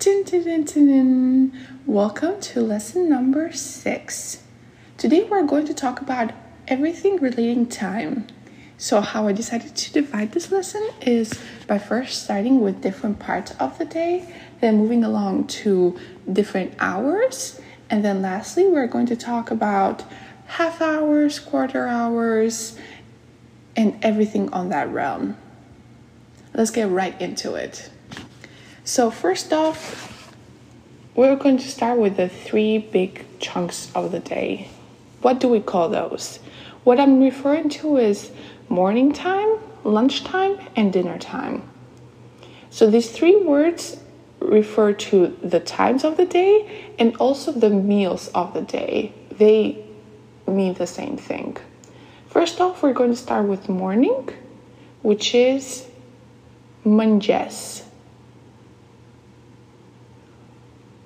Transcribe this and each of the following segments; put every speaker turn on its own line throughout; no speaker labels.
Dun, dun, dun. Welcome to lesson number six. Today we're going to talk about everything relating time. So how I decided to divide this lesson is by first starting with different parts of the day, then moving along to different hours, and then lastly we're going to talk about half hours, quarter hours, and everything on that realm. Let's get right into it. So, first off, we're going to start with the three big chunks of the day. What do we call those? What I'm referring to is morning time, lunchtime, and dinner time. So, these three words refer to the times of the day and also the meals of the day. They mean the same thing. First off, we're going to start with morning, which is manges.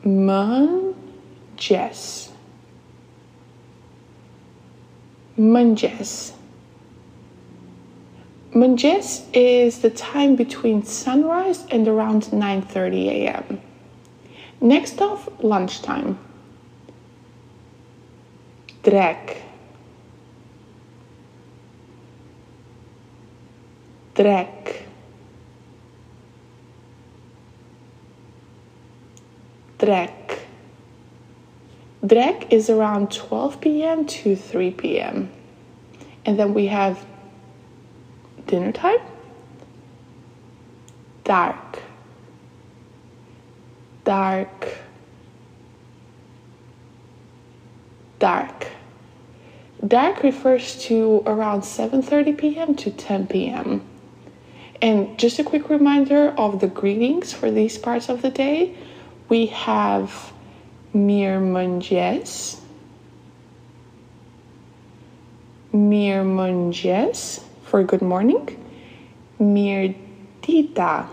Manges. Manges. Manges is the time between sunrise and around 9:30 a.m. Next off, lunchtime. Drek. Drek. Drek. Drek is around 12 p.m. to 3 p.m. And then we have dinner time. Dark. Dark. Dark. Dark refers to around 7:30 p.m. to 10 p.m. And just a quick reminder of the greetings for these parts of the day. We have Mir Munjes. Mir Munjes for good morning. Mirdita.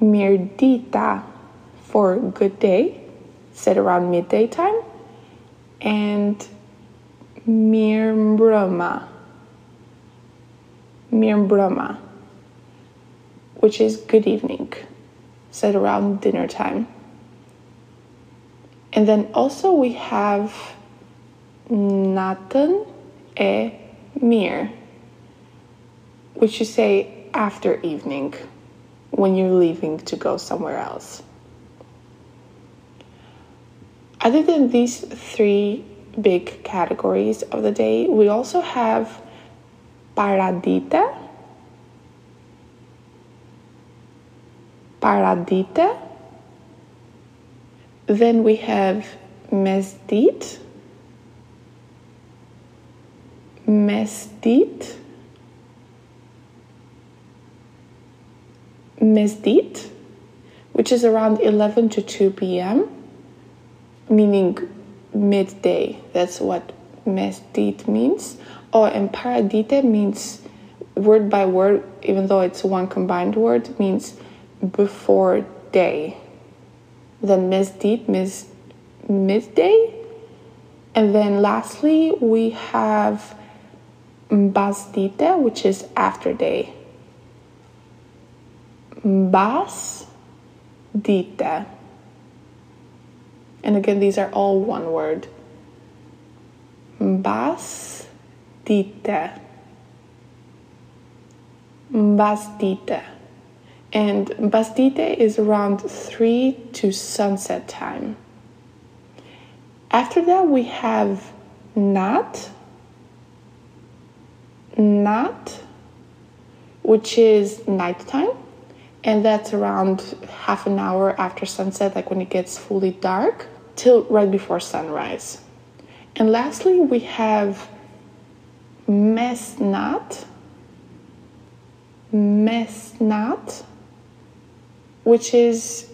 Mirdita for good day, said around midday time. And Mirbrama. Mirbrama, which is good evening, said around dinner time. And then also we have Nathan e Mir, which you say after evening when you're leaving to go somewhere else. Other than these three big categories of the day, we also have paradita, paradita. Then we have mesdit, mesdit, mesdit, which is around 11 to 2 p.m., meaning midday. That's what mesdit means. Oh, and paradite means word by word, even though it's one combined word, means before day. Then mesdit means midday. And then lastly, we have basdite, which is after day. Basdite. And again, these are all one word. Bastite. Bastite. And Bastite is around 3 to sunset time. After that, we have Nat. Nat, which is nighttime. And that's around half an hour after sunset, like when it gets fully dark, till right before sunrise. And lastly, we have mesnat, mesnat, which is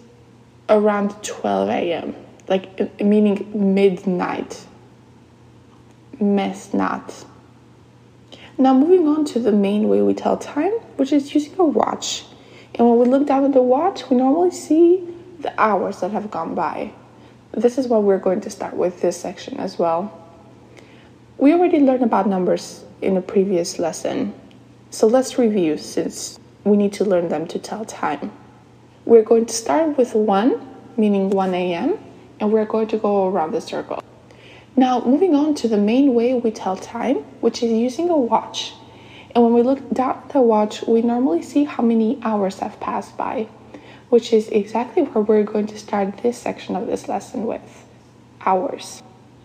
around 12 a.m., like uh, meaning midnight. Mesnat. Now, moving on to the main way we tell time, which is using a watch. And when we look down at the watch, we normally see the hours that have gone by. This is what we're going to start with this section as well. We already learned about numbers in a previous lesson, so let's review since we need to learn them to tell time. We're going to start with 1, meaning 1 a.m., and we're going to go around the circle. Now, moving on to the main way we tell time, which is using a watch. And when we look down at the watch, we normally see how many hours have passed by, which is exactly where we're going to start this section of this lesson with hours.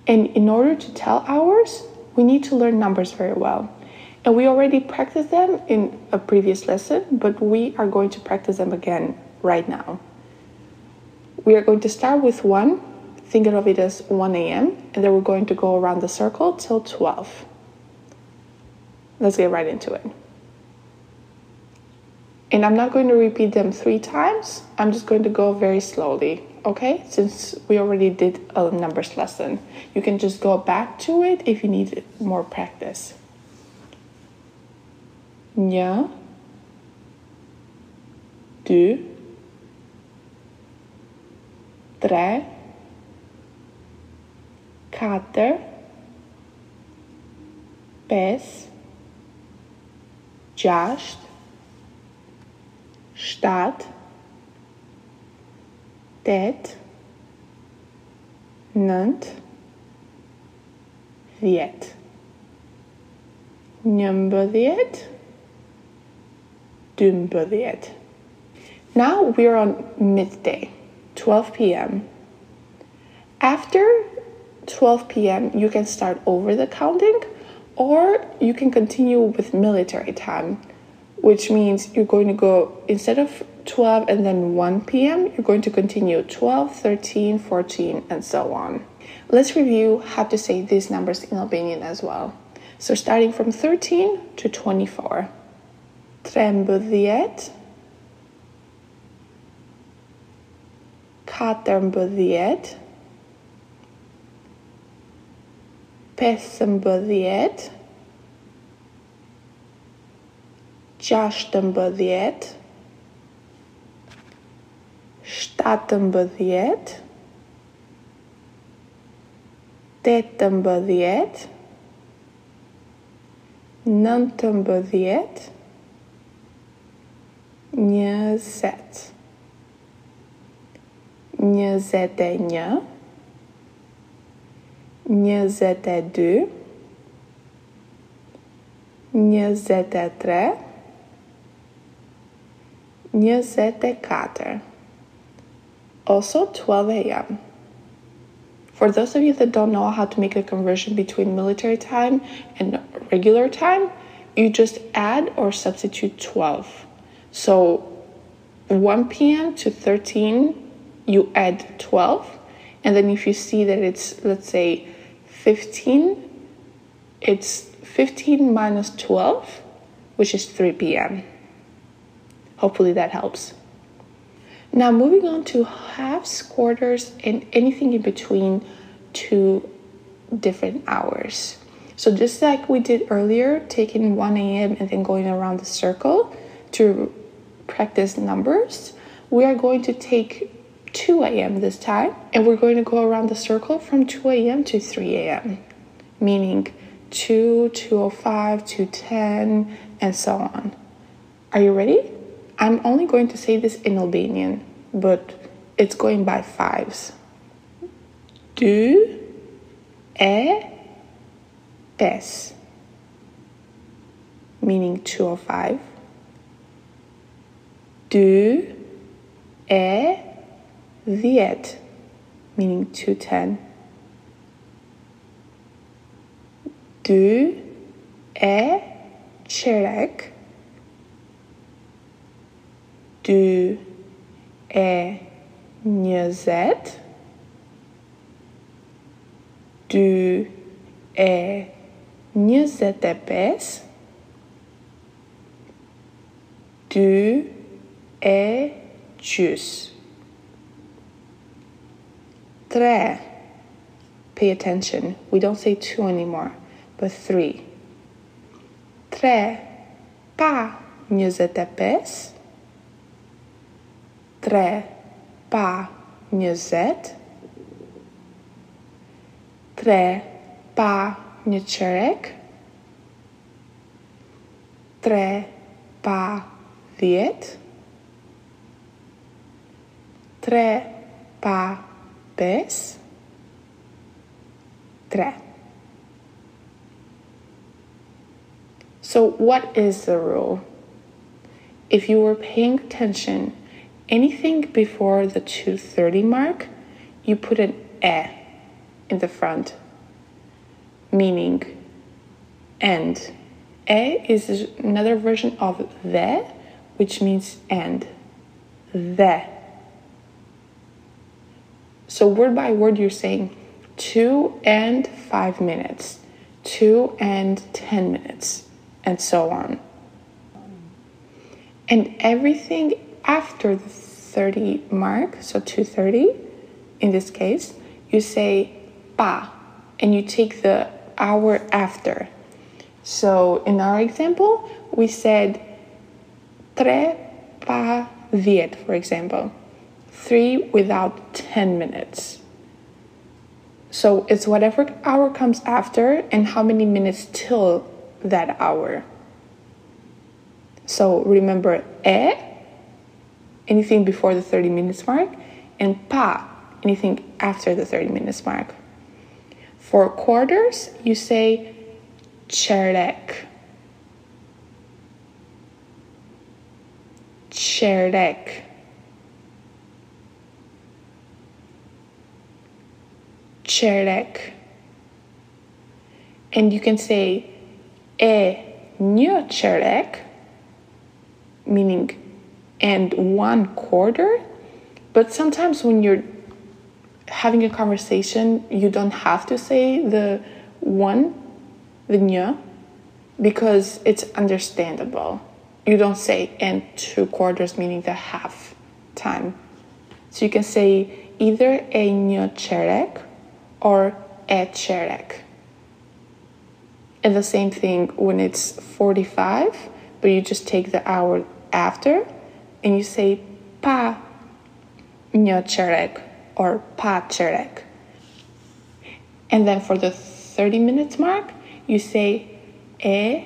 And in order to tell hours, we need to learn numbers very well. And we already practiced them in a previous lesson, but we are going to practice them again right now. We are going to start with 1, thinking of it as 1 a.m., and then we're going to go around the circle till 12. Let's get right into it. And I'm not going to repeat them three times, I'm just going to go very slowly, okay? Since we already did a numbers lesson, you can just go back to it if you need more practice. Një, dy, tre, katër, pesë, gjasht, shtat, tet, nënt, dhjet, njëmbëdhjet, dymbëdhjet. Now we're on midday, 12 p.m. After 12 p.m., you can start over the counting or you can continue with military time, which means you're going to go instead of 12 and then 1 p.m., you're going to continue 12, 13, 14, and so on. Let's review how to say these numbers in Albanian as well. So starting from 13 to 24. Trembëdhjet, 14 15 16 17 18 19 20 tre, njëzet e katër. Also 12 a.m. For those of you that don't know how to make a conversion between military time and regular time, you just add or substitute 12. So 1 p.m. to 13, you add 12. And then if you see that it's, let's say, 15, it's 15 minus 12, which is 3 p.m. Hopefully that helps. Now, moving on to halves, quarters, and anything in between two different hours. So, just like we did earlier, taking 1 a.m. and then going around the circle to practice numbers, we are going to take 2 a.m. this time and we're going to go around the circle from 2 a.m. to 3 a.m., meaning 2, 205, 210, and so on. Are you ready? I'm only going to say this in Albanian, but it's going by fives. Du, e, pes, meaning 205. Du, e, dhjet, meaning to 210. Du, e, qerek, dy e njëzet, dy e pes, dy e gjys. Tre. Pay attention. We don't say two anymore, but three. Tre pa njëzet e pes, tre pa njëzet, tre pa një qerek, tre pa dhjet, tre, pa, pes, tre. So, what is the rule? If you were paying attention, anything before the 230 mark, you put an e in the front, meaning and. E is another version of the, which means and. The. So, word by word, you're saying two and five minutes, two and 10 minutes, and so on. And everything after the 30 mark, so 230 in this case, you say pa, and you take the hour after. So in our example, we said tre pa dhjet, for example, three without 10 minutes. So it's whatever hour comes after and how many minutes till that hour. So remember e, anything before the 30 minutes mark, and pa, anything after the 30 minutes mark. For quarters, you say çeyrek. Çeyrek. Çeyrek. And you can say e çeyrek meaning and one quarter. But sometimes when you're having a conversation, you don't have to say the one, the një, because it's understandable. You don't say and two quarters, meaning the half time. So you can say either a një cherek or a cherek. And the same thing when it's 45, but you just take the hour after and you say pa cherek or pa cherek. And then for the 30 minutes mark, you say e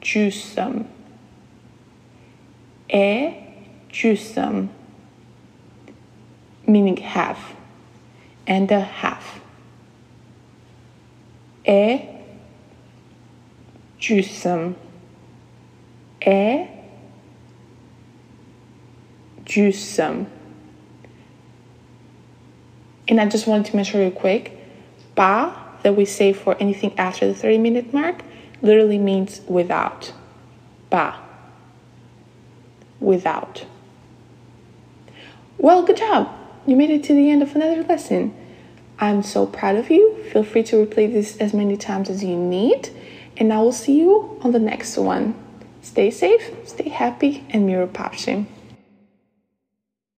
jusam. E jusam. Meaning half. And a half. E jusam. E juicem. And I just wanted to mention real quick, pa that we say for anything after the 30 minute mark literally means without. Pa. Without. Well, good job. You made it to the end of another lesson. I'm so proud of you. Feel free to replay this as many times as you need. And I will see you on the next one. Stay safe, stay happy, and mirupafshim.